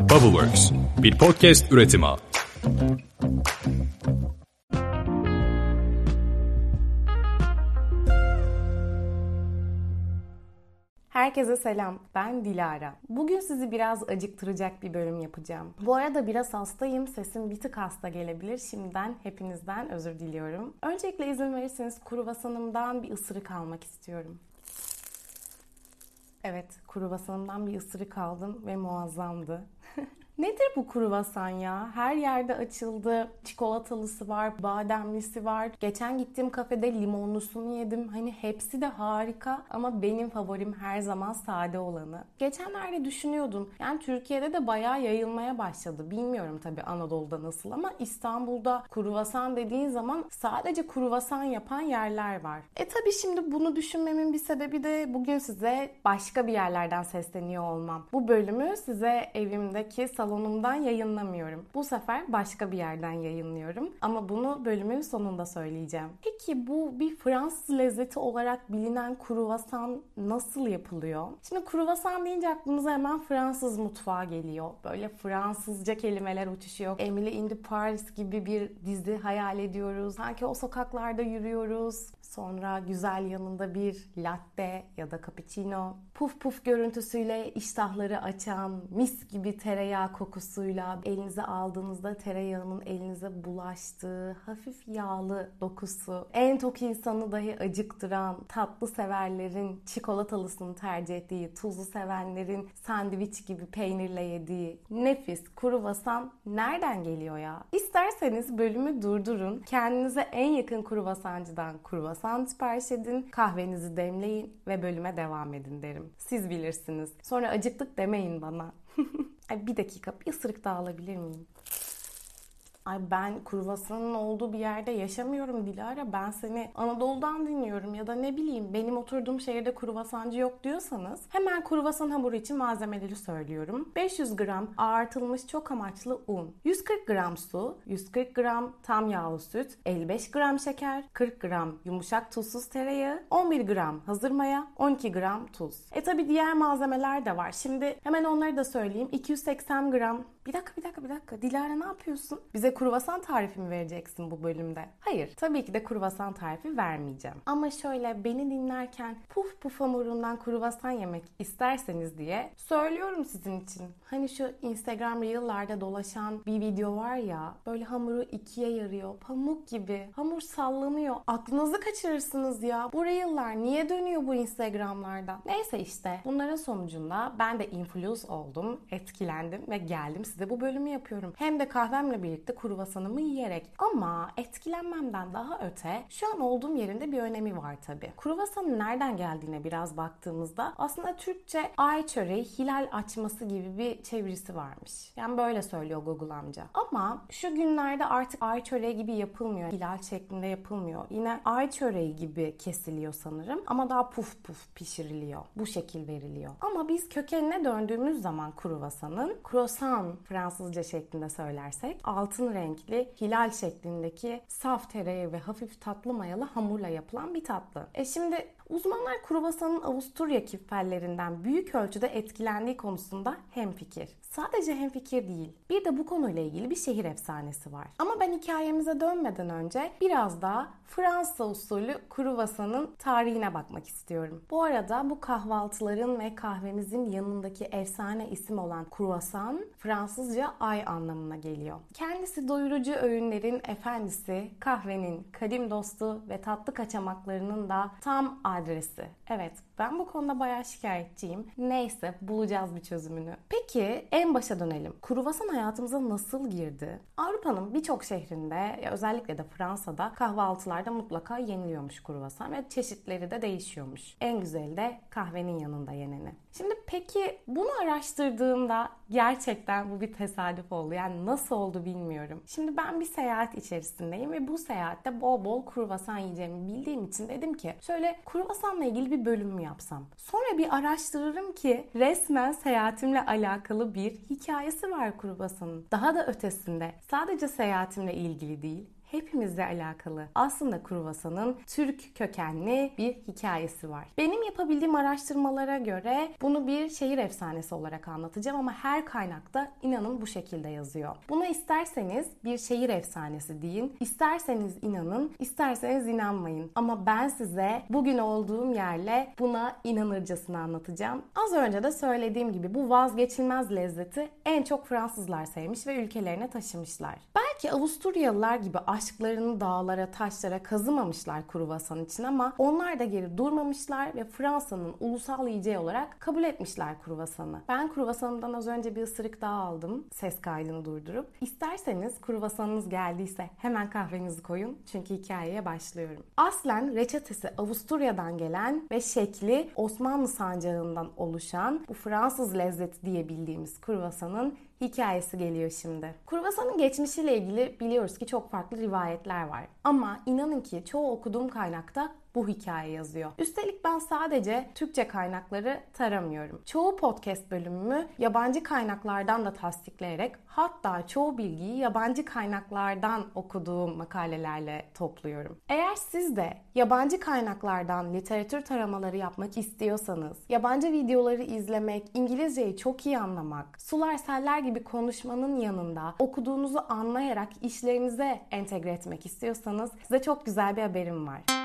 Bubbleworks, bir podcast üretimi. Herkese selam. Ben Dilara. Bugün sizi biraz acıktıracak bir bölüm yapacağım. Bu arada biraz hastayım. Sesim bir tık hasta gelebilir. Şimdiden hepinizden özür diliyorum. Öncelikle izin verirseniz kruvasanımdan bir ısırık almak istiyorum. Evet, kruvasanımdan bir ısırık aldım ve muazzamdı. Nedir bu kruvasan ya? Her yerde açıldı. Çikolatalısı var, bademlisi var. Geçen gittiğim kafede limonlusunu yedim. Hani hepsi de harika ama benim favorim her zaman sade olanı. Geçenlerde düşünüyordum. Yani Türkiye'de de bayağı yayılmaya başladı. Bilmiyorum tabii Anadolu'da nasıl ama İstanbul'da kruvasan dediğin zaman sadece kruvasan yapan yerler var. E tabii şimdi bunu düşünmemin bir sebebi de bugün size başka bir yerlerden sesleniyor olmam. Bu bölümü size evimdeki salonumdan yayınlamıyorum. Bu sefer başka bir yerden yayınlıyorum. Ama bunu bölümün sonunda söyleyeceğim. Peki bu bir Fransız lezzeti olarak bilinen kruvasan nasıl yapılıyor? Şimdi kruvasan deyince aklımıza hemen Fransız mutfağı geliyor. Böyle Fransızca kelimeler uçuşuyor. Emily in the Paris gibi bir dizi hayal ediyoruz. Sanki o sokaklarda yürüyoruz. Sonra güzel yanında bir latte ya da cappuccino. Puf puf görüntüsüyle iştahları açan, mis gibi tereyağı kokusuyla elinize aldığınızda tereyağının elinize bulaştığı hafif yağlı dokusu, en tok insanı dahi acıktıran, tatlı severlerin çikolatalısını tercih ettiği, tuzlu sevenlerin sandviç gibi peynirle yediği nefis kruvasan nereden geliyor ya? İsterseniz bölümü durdurun. Kendinize en yakın kruvasancıdan kruvasan sipariş edin, kahvenizi demleyin ve bölüme devam edin derim. Siz bilirsiniz. Sonra acıktık demeyin bana. Ay bir dakika bir ısırık daha alabilir miyim? Ay ben kruvasanın olduğu bir yerde yaşamıyorum Dilara. Ben seni Anadolu'dan dinliyorum ya da ne bileyim benim oturduğum şehirde kruvasancı yok diyorsanız hemen kruvasan hamuru için malzemeleri söylüyorum. 500 gram ağartılmış çok amaçlı un, 140 gram su, 140 gram tam yağlı süt, 55 gram şeker, 40 gram yumuşak tuzsuz tereyağı, 11 gram hazır maya, 12 gram tuz. E tabi diğer malzemeler de var. Şimdi hemen onları da söyleyeyim. 280 gram bir dakika bir dakika bir dakika. Dilara ne yapıyorsun? Bize kruvasan tarifi mi vereceksin bu bölümde? Hayır. Tabii ki de kruvasan tarifi vermeyeceğim. Ama şöyle beni dinlerken puf puf hamurundan kruvasan yemek isterseniz diye söylüyorum sizin için. Hani şu Instagram Reel'larda dolaşan bir video var ya. Böyle hamuru ikiye yarıyor. Pamuk gibi. Hamur sallanıyor. Aklınızı kaçırırsınız ya. Bu Reel'lar niye dönüyor bu Instagram'larda? Neyse işte. Bunların sonucunda ben de influence oldum. Etkilendim ve geldim size bu bölümü yapıyorum. Hem de kahvemle birlikte kruvasanımı yiyerek. Ama etkilenmemden daha öte şu an olduğum yerinde bir önemi var tabi. Kruvasanın nereden geldiğine biraz baktığımızda aslında Türkçe ay çöreği hilal açması gibi bir çevirisi varmış. Yani böyle söylüyor Google amca. Ama şu günlerde artık ay çöreği gibi yapılmıyor. Hilal şeklinde yapılmıyor. Yine ay çöreği gibi kesiliyor sanırım. Ama daha puf puf pişiriliyor. Bu şekil veriliyor. Ama biz kökenine döndüğümüz zaman kruvasanın croissant Fransızca şeklinde söylersek altın renkli hilal şeklindeki saf tereyağı ve hafif tatlı mayalı hamurla yapılan bir tatlı. E şimdi Uzmanlar kruvasanın Avusturya kifferlerinden büyük ölçüde etkilendiği konusunda hemfikir. Sadece hemfikir değil, bir de bu konuyla ilgili bir şehir efsanesi var. Ama ben hikayemize dönmeden önce biraz daha Fransa usulü kruvasanın tarihine bakmak istiyorum. Bu arada bu kahvaltıların ve kahvemizin yanındaki efsane isim olan kruvasan Fransızca ay anlamına geliyor. Kendisi doyurucu öğünlerin efendisi, kahvenin kadim dostu ve tatlı kaçamaklarının da tam adresi. Evet ben bu konuda bayağı şikayetçiyim. Neyse bulacağız bir çözümünü. Peki en başa dönelim. Kruvasan hayatımıza nasıl girdi? Avrupa'nın birçok şehrinde özellikle de Fransa'da kahvaltılarda mutlaka yeniliyormuş kruvasan ve çeşitleri de değişiyormuş. En güzeli de kahvenin yanında yeneni. Şimdi peki bunu araştırdığımda gerçekten bu bir tesadüf oldu. Yani nasıl oldu bilmiyorum. Şimdi ben bir seyahat içerisindeyim ve bu seyahatte bol bol kruvasan yiyeceğimi bildiğim için dedim ki şöyle kruvasanla ilgili bir bölüm mü yapsam? Sonra bir araştırırım ki resmen seyahatimle alakalı bir hikayesi var kruvasanın. Daha da ötesinde sadece seyahatimle ilgili değil hepimizle alakalı. Aslında kruvasanın Türk kökenli bir hikayesi var. Benim yapabildiğim araştırmalara göre bunu bir şehir efsanesi olarak anlatacağım ama her kaynakta inanın bu şekilde yazıyor. Buna isterseniz bir şehir efsanesi deyin, isterseniz inanın, isterseniz inanmayın. Ama ben size bugün olduğum yerle buna inanırcasına anlatacağım. Az önce de söylediğim gibi bu vazgeçilmez lezzeti en çok Fransızlar sevmiş ve ülkelerine taşımışlar. Belki Avusturyalılar gibi aşklarını dağlara, taşlara kazımamışlar kruvasan için ama onlar da geri durmamışlar ve Fransa'nın ulusal yiyeceği olarak kabul etmişler kruvasanı. Ben kruvasanımdan az önce bir ısırık daha aldım ses kaydını durdurup. İsterseniz kruvasanınız geldiyse hemen kahvenizi koyun çünkü hikayeye başlıyorum. Aslen reçetesi Avusturya'dan gelen ve şekli Osmanlı sancağından oluşan bu Fransız lezzeti diye bildiğimiz kruvasanın hikayesi geliyor şimdi. Kruvasanın geçmişiyle ilgili biliyoruz ki çok farklı rivayetler var. Ama inanın ki çoğu okuduğum kaynakta bu hikaye yazıyor. Üstelik ben sadece Türkçe kaynakları taramıyorum. Çoğu podcast bölümümü yabancı kaynaklardan da tasdikleyerek hatta çoğu bilgiyi yabancı kaynaklardan okuduğum makalelerle topluyorum. Eğer siz de yabancı kaynaklardan literatür taramaları yapmak istiyorsanız, yabancı videoları izlemek, İngilizceyi çok iyi anlamak, sular seller gibi konuşmanın yanında okuduğunuzu anlayarak işlerinize entegre etmek istiyorsanız size çok güzel bir haberim var.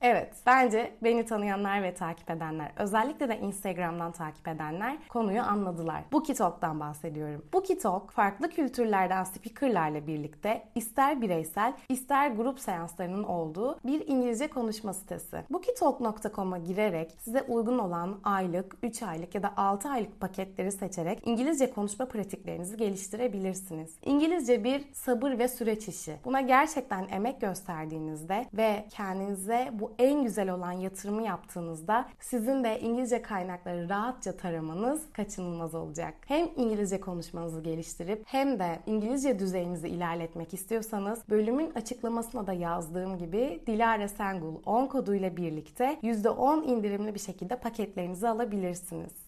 Evet, bence beni tanıyanlar ve takip edenler, özellikle de Instagram'dan takip edenler konuyu anladılar. Bookietalk'tan bahsediyorum. Bookietalk, farklı kültürlerden speakerlarla birlikte ister bireysel, ister grup seanslarının olduğu bir İngilizce konuşma sitesi. Bookietalk.com'a girerek size uygun olan aylık, 3 aylık ya da 6 aylık paketleri seçerek İngilizce konuşma pratiklerinizi geliştirebilirsiniz. İngilizce bir sabır ve süreç işi. Buna gerçekten emek gösterdiğinizde ve kendinize bu en güzel olan yatırımı yaptığınızda sizin de İngilizce kaynakları rahatça taramanız kaçınılmaz olacak. Hem İngilizce konuşmanızı geliştirip hem de İngilizce düzeyinizi ilerletmek istiyorsanız bölümün açıklamasına da yazdığım gibi Dilara Sengul 10 koduyla birlikte %10 indirimli bir şekilde paketlerinizi alabilirsiniz.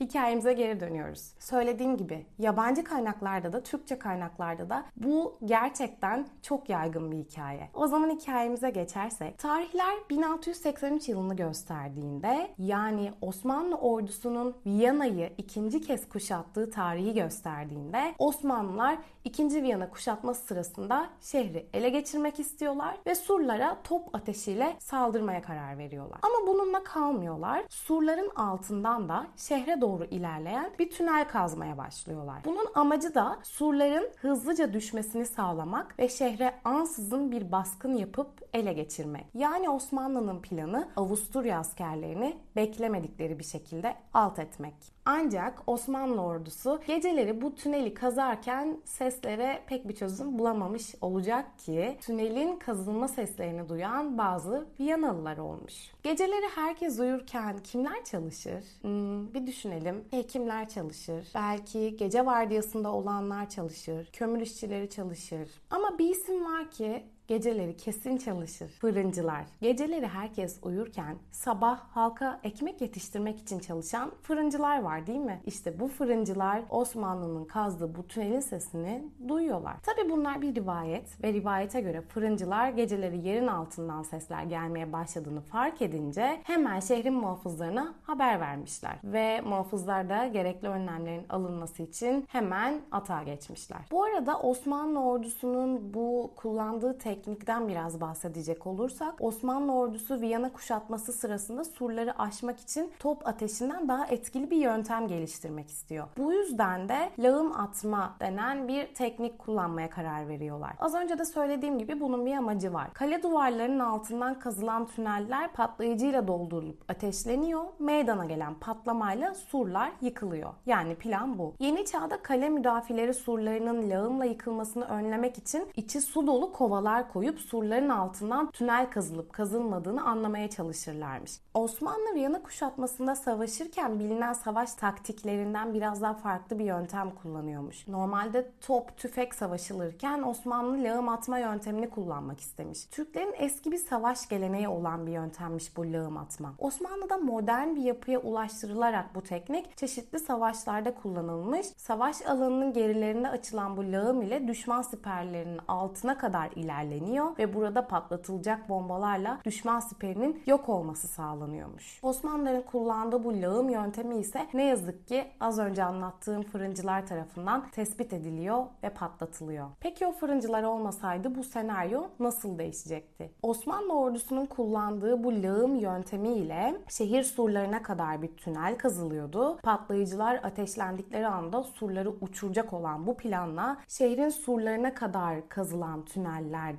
Hikayemize geri dönüyoruz. Söylediğim gibi yabancı kaynaklarda da Türkçe kaynaklarda da bu gerçekten çok yaygın bir hikaye. O zaman hikayemize geçersek tarihler 1683 yılını gösterdiğinde yani Osmanlı ordusunun Viyana'yı ikinci kez kuşattığı tarihi gösterdiğinde Osmanlılar ikinci Viyana kuşatması sırasında şehri ele geçirmek istiyorlar ve surlara top ateşiyle saldırmaya karar veriyorlar. Ama bununla kalmıyorlar. Surların altından da şehre doğru doğru ilerleyen bir tünel kazmaya başlıyorlar. Bunun amacı da surların hızlıca düşmesini sağlamak ve şehre ansızın bir baskın yapıp ele geçirmek. Yani Osmanlı'nın planı Avusturya askerlerini beklemedikleri bir şekilde alt etmek. Ancak Osmanlı ordusu geceleri bu tüneli kazarken seslere pek bir çözüm bulamamış olacak ki tünelin kazılma seslerini duyan bazı Viyanalılar olmuş. Geceleri herkes uyurken kimler çalışır? Hmm, bir düşünelim. Hekimler çalışır. Belki gece vardiyasında olanlar çalışır. Kömür işçileri çalışır. Ama bir isim var ki Geceleri kesin çalışır. Fırıncılar. Geceleri herkes uyurken sabah halka ekmek yetiştirmek için çalışan fırıncılar var değil mi? İşte bu fırıncılar Osmanlı'nın kazdığı bu tünelin sesini duyuyorlar. Tabi bunlar bir rivayet ve rivayete göre fırıncılar geceleri yerin altından sesler gelmeye başladığını fark edince hemen şehrin muhafızlarına haber vermişler. Ve muhafızlar da gerekli önlemlerin alınması için hemen atağa geçmişler. Bu arada Osmanlı ordusunun bu kullandığı tek teknikten biraz bahsedecek olursak Osmanlı ordusu Viyana kuşatması sırasında surları aşmak için top ateşinden daha etkili bir yöntem geliştirmek istiyor. Bu yüzden de lağım atma denen bir teknik kullanmaya karar veriyorlar. Az önce de söylediğim gibi bunun bir amacı var. Kale duvarlarının altından kazılan tüneller patlayıcıyla doldurulup ateşleniyor. Meydana gelen patlamayla surlar yıkılıyor. Yani plan bu. Yeni çağda kale müdafileri surlarının lağımla yıkılmasını önlemek için içi su dolu kovalar koyup surların altından tünel kazılıp kazılmadığını anlamaya çalışırlarmış. Osmanlı Viyana kuşatmasında savaşırken bilinen savaş taktiklerinden biraz daha farklı bir yöntem kullanıyormuş. Normalde top, tüfek savaşılırken Osmanlı lağım atma yöntemini kullanmak istemiş. Türklerin eski bir savaş geleneği olan bir yöntemmiş bu lağım atma. Osmanlı'da modern bir yapıya ulaştırılarak bu teknik çeşitli savaşlarda kullanılmış. Savaş alanının gerilerinde açılan bu lağım ile düşman siperlerinin altına kadar ilerleniyor ve burada patlatılacak bombalarla düşman siperinin yok olması sağlanıyormuş. Osmanlıların kullandığı bu lağım yöntemi ise ne yazık ki az önce anlattığım fırıncılar tarafından tespit ediliyor ve patlatılıyor. Peki o fırıncılar olmasaydı bu senaryo nasıl değişecekti? Osmanlı ordusunun kullandığı bu lağım yöntemiyle şehir surlarına kadar bir tünel kazılıyordu. Patlayıcılar ateşlendikleri anda surları uçuracak olan bu planla şehrin surlarına kadar kazılan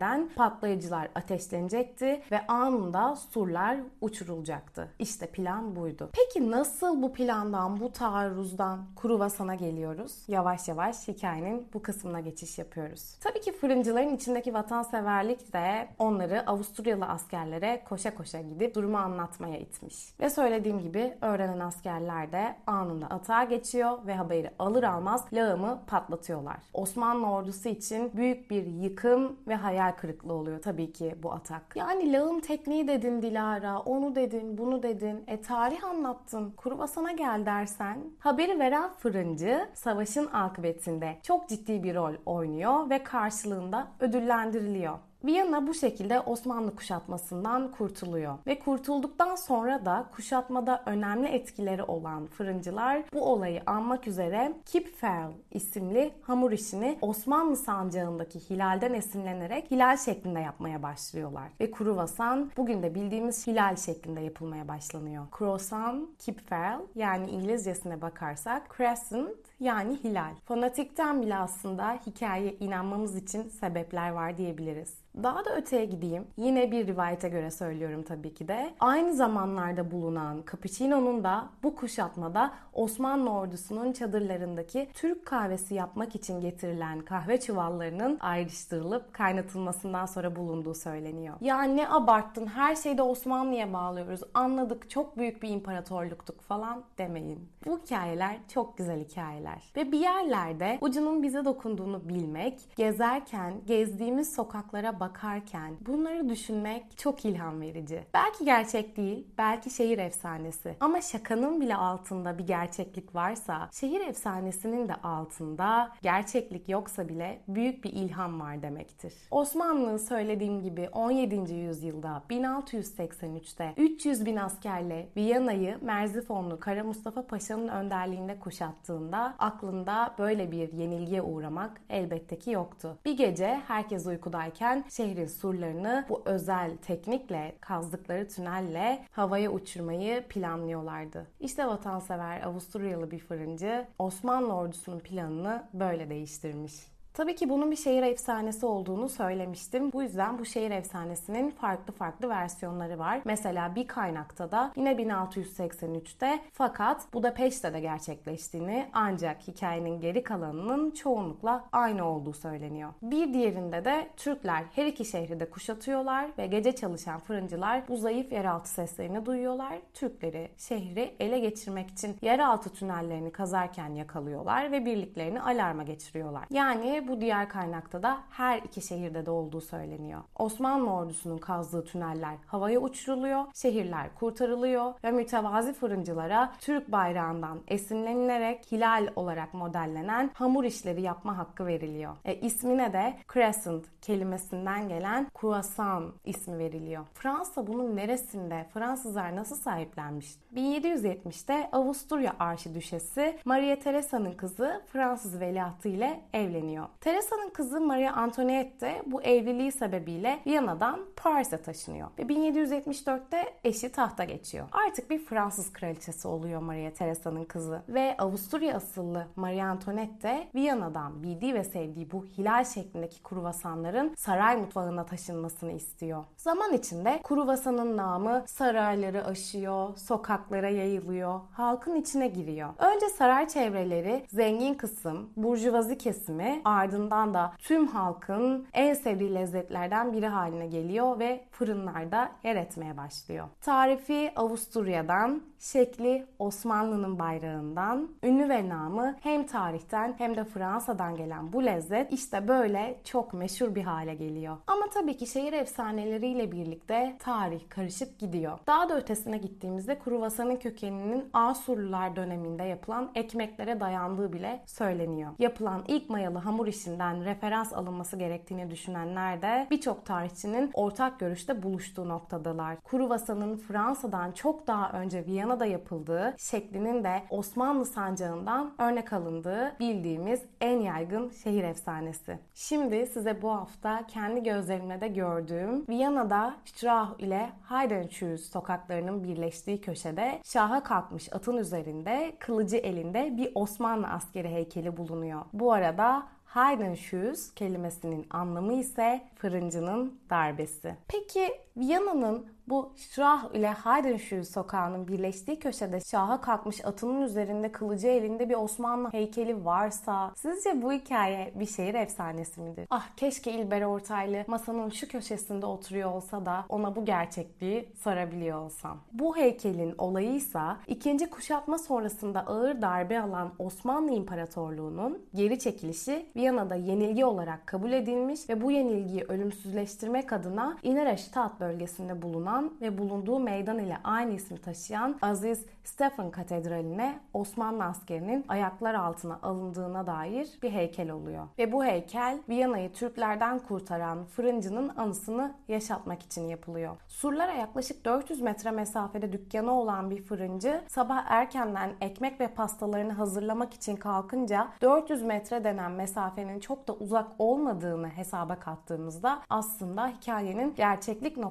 tünellerden patlayıcılar ateşlenecekti ve anında surlar uçurulacaktı. İşte plan buydu. Peki nasıl bu plandan, bu taarruzdan Kruvasan'a geliyoruz? Yavaş yavaş hikayenin bu kısmına geçiş yapıyoruz. Tabii ki fırıncıların içindeki vatanseverlik de onları Avusturyalı askerlere koşa koşa gidip durumu anlatmaya itmiş. Ve söylediğim gibi öğrenen askerler de anında atağa geçiyor ve haberi alır almaz lağımı patlatıyorlar. Osmanlı ordusu için büyük bir yıkım ve hayal kırıklığı oluyor tabii ki bu atak. Yani lağım tekniği dedin Dilara, onu dedin, bunu dedin. E tarih anlattın, Kuruvasana gel dersen. Haberi veren fırıncı savaşın akıbetinde çok ciddi bir rol oynuyor ve karşılığında ödüllendiriliyor. Viyana bu şekilde Osmanlı kuşatmasından kurtuluyor. Ve kurtulduktan sonra da kuşatmada önemli etkileri olan fırıncılar bu olayı anmak üzere Kipferl isimli hamur işini Osmanlı sancağındaki hilalden esinlenerek hilal şeklinde yapmaya başlıyorlar. Ve kruvasan bugün de bildiğimiz hilal şeklinde yapılmaya başlanıyor. Croissant, Kipferl yani İngilizcesine bakarsak crescent yani hilal. Fanatikten bile aslında hikayeye inanmamız için sebepler var diyebiliriz. Daha da öteye gideyim. Yine bir rivayete göre söylüyorum tabii ki de. Aynı zamanlarda bulunan Cappuccino'nun da bu kuşatmada Osmanlı ordusunun çadırlarındaki Türk kahvesi yapmak için getirilen kahve çuvallarının ayrıştırılıp kaynatılmasından sonra bulunduğu söyleniyor. Ya ne abarttın her şeyde Osmanlı'ya bağlıyoruz anladık çok büyük bir imparatorluktuk falan demeyin. Bu hikayeler çok güzel hikayeler. Ve bir yerlerde ucunun bize dokunduğunu bilmek, gezerken gezdiğimiz sokaklara bakarken bunları düşünmek çok ilham verici. Belki gerçek değil, belki şehir efsanesi. Ama şakanın bile altında bir gerçeklik varsa, şehir efsanesinin de altında gerçeklik yoksa bile büyük bir ilham var demektir. Osmanlı söylediğim gibi 17. yüzyılda 1683'te 300 bin askerle Viyana'yı Merzifonlu Kara Mustafa Paşa'nın önderliğinde kuşattığında aklında böyle bir yenilgiye uğramak elbette ki yoktu. Bir gece herkes uykudayken şehrin surlarını bu özel teknikle kazdıkları tünelle havaya uçurmayı planlıyorlardı. İşte vatansever Avusturyalı bir fırıncı Osmanlı ordusunun planını böyle değiştirmiş. Tabii ki bunun bir şehir efsanesi olduğunu söylemiştim. Bu yüzden bu şehir efsanesinin farklı farklı versiyonları var. Mesela bir kaynakta da yine 1683'te fakat Budapeşte de gerçekleştiğini ancak hikayenin geri kalanının çoğunlukla aynı olduğu söyleniyor. Bir diğerinde de Türkler her iki şehri de kuşatıyorlar ve gece çalışan fırıncılar bu zayıf yeraltı seslerini duyuyorlar. Türkleri şehri ele geçirmek için yeraltı tünellerini kazarken yakalıyorlar ve birliklerini alarma geçiriyorlar. Yani bu diğer kaynakta da her iki şehirde de olduğu söyleniyor. Osmanlı ordusunun kazdığı tüneller havaya uçuruluyor, şehirler kurtarılıyor ve mütevazi fırıncılara Türk bayrağından esinlenilerek hilal olarak modellenen hamur işleri yapma hakkı veriliyor. E, ismine de crescent kelimesinden gelen croissant ismi veriliyor. Fransa bunun neresinde, Fransızlar nasıl sahiplenmiş? 1770'te Avusturya Arşidüşesi Maria Teresa'nın kızı Fransız veliahtı ile evleniyor. Teresa'nın kızı Maria Antoinette bu evliliği sebebiyle Viyana'dan Paris'e taşınıyor. Ve 1774'te eşi tahta geçiyor. Artık bir Fransız kraliçesi oluyor Maria Teresa'nın kızı. Ve Avusturya asıllı Maria Antoinette de Viyana'dan bildiği ve sevdiği bu hilal şeklindeki kruvasanların saray mutfağına taşınmasını istiyor. Zaman içinde kruvasanın namı sarayları aşıyor, sokaklara yayılıyor, halkın içine giriyor. Önce saray çevreleri zengin kısım, burjuvazi kesimi ardından da tüm halkın en sevdiği lezzetlerden biri haline geliyor ve fırınlarda yer etmeye başlıyor. Tarifi Avusturya'dan, şekli Osmanlı'nın bayrağından, ünlü ve namı hem tarihten hem de Fransa'dan gelen bu lezzet işte böyle çok meşhur bir hale geliyor. Ama tabii ki şehir efsaneleriyle birlikte tarih karışıp gidiyor. Daha da ötesine gittiğimizde kruvasanın kökeninin Asurlular döneminde yapılan ekmeklere dayandığı bile söyleniyor. Yapılan ilk mayalı hamur işinden referans alınması gerektiğini düşünenler de birçok tarihçinin ortak görüşte buluştuğu noktadalar. Kruvasanın Fransa'dan çok daha önce Viyana'da yapıldığı şeklinin de Osmanlı sancağından örnek alındığı bildiğimiz en yaygın şehir efsanesi. Şimdi size bu hafta kendi gözlerimle de gördüğüm Viyana'da Strauch ile Heidenschütz sokaklarının birleştiği köşede şaha kalkmış atın üzerinde kılıcı elinde bir Osmanlı askeri heykeli bulunuyor. Bu arada Heidenschütz kelimesinin anlamı ise fırıncının darbesi. Peki Viyana'nın bu Strah ile Heidenschütz sokağının birleştiği köşede şaha kalkmış atının üzerinde kılıcı elinde bir Osmanlı heykeli varsa sizce bu hikaye bir şehir efsanesi midir? Ah keşke İlber Ortaylı masanın şu köşesinde oturuyor olsa da ona bu gerçekliği sorabiliyor olsam. Bu heykelin olayı ise ikinci kuşatma sonrasında ağır darbe alan Osmanlı İmparatorluğu'nun geri çekilişi Viyana'da yenilgi olarak kabul edilmiş ve bu yenilgiyi ölümsüzleştirmek adına İneraştat bölgesinde bulunan ve bulunduğu meydan ile aynı ismi taşıyan Aziz Stephen Katedrali'ne Osmanlı askerinin ayaklar altına alındığına dair bir heykel oluyor. Ve bu heykel Viyana'yı Türklerden kurtaran fırıncının anısını yaşatmak için yapılıyor. Surlara yaklaşık 400 metre mesafede dükkanı olan bir fırıncı sabah erkenden ekmek ve pastalarını hazırlamak için kalkınca 400 metre denen mesafenin çok da uzak olmadığını hesaba kattığımızda aslında hikayenin gerçeklik noktasının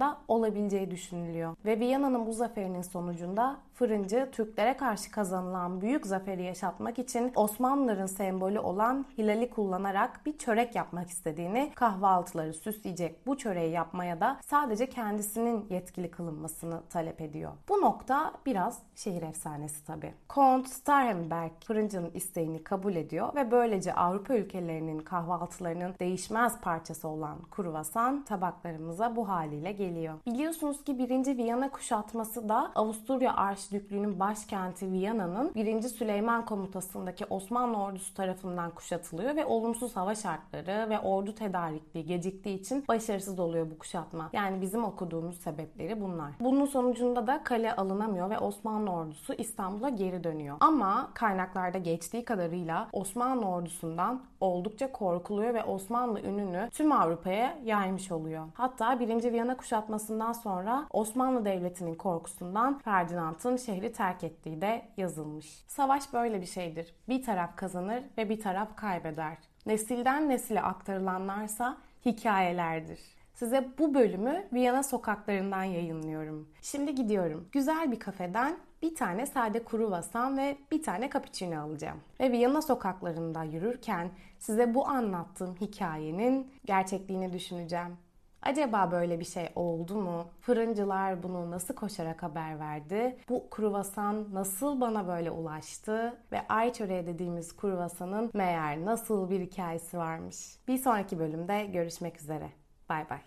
da olabileceği düşünülüyor. Ve Viyana'nın bu zaferinin sonucunda fırıncı Türklere karşı kazanılan büyük zaferi yaşatmak için Osmanlıların sembolü olan hilali kullanarak bir çörek yapmak istediğini, kahvaltıları süsleyecek bu çöreği yapmaya da sadece kendisinin yetkili kılınmasını talep ediyor. Bu nokta biraz şehir efsanesi tabi. Kont Starhemberg fırıncının isteğini kabul ediyor ve böylece Avrupa ülkelerinin kahvaltılarının değişmez parçası olan kruvasan tabaklarımıza bu haliyle geliyor. Biliyorsunuz ki 1. Viyana kuşatması da Avusturya Arşidüklüğü'nün başkenti Viyana'nın 1. Süleyman komutasındaki Osmanlı ordusu tarafından kuşatılıyor ve olumsuz hava şartları ve ordu tedarikliği geciktiği için başarısız oluyor bu kuşatma. Yani bizim okuduğumuz sebepleri bunlar. Bunun sonucunda da kale alınamıyor ve Osmanlı ordusu İstanbul'a geri dönüyor. Ama kaynaklarda geçtiği kadarıyla Osmanlı ordusundan oldukça korkuluyor ve Osmanlı ününü tüm Avrupa'ya yaymış oluyor. Hatta 1. Viyana kuşatmasından sonra Osmanlı Devleti'nin korkusundan Ferdinand'ın şehri terk ettiği de yazılmış. Savaş böyle bir şeydir. Bir taraf kazanır ve bir taraf kaybeder. Nesilden nesile aktarılanlarsa hikayelerdir. Size bu bölümü Viyana sokaklarından yayınlıyorum. Şimdi gidiyorum. Güzel bir kafeden bir tane sade kuru vasan ve bir tane cappuccino alacağım. Ve Viyana sokaklarında yürürken size bu anlattığım hikayenin gerçekliğini düşüneceğim. Acaba böyle bir şey oldu mu? Fırıncılar bunu nasıl koşarak haber verdi? Bu kruvasan nasıl bana böyle ulaştı? Ve ay çöreği dediğimiz kruvasanın meğer nasıl bir hikayesi varmış? Bir sonraki bölümde görüşmek üzere. Bay bay.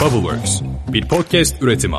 Bubbleworks bir podcast üretimi.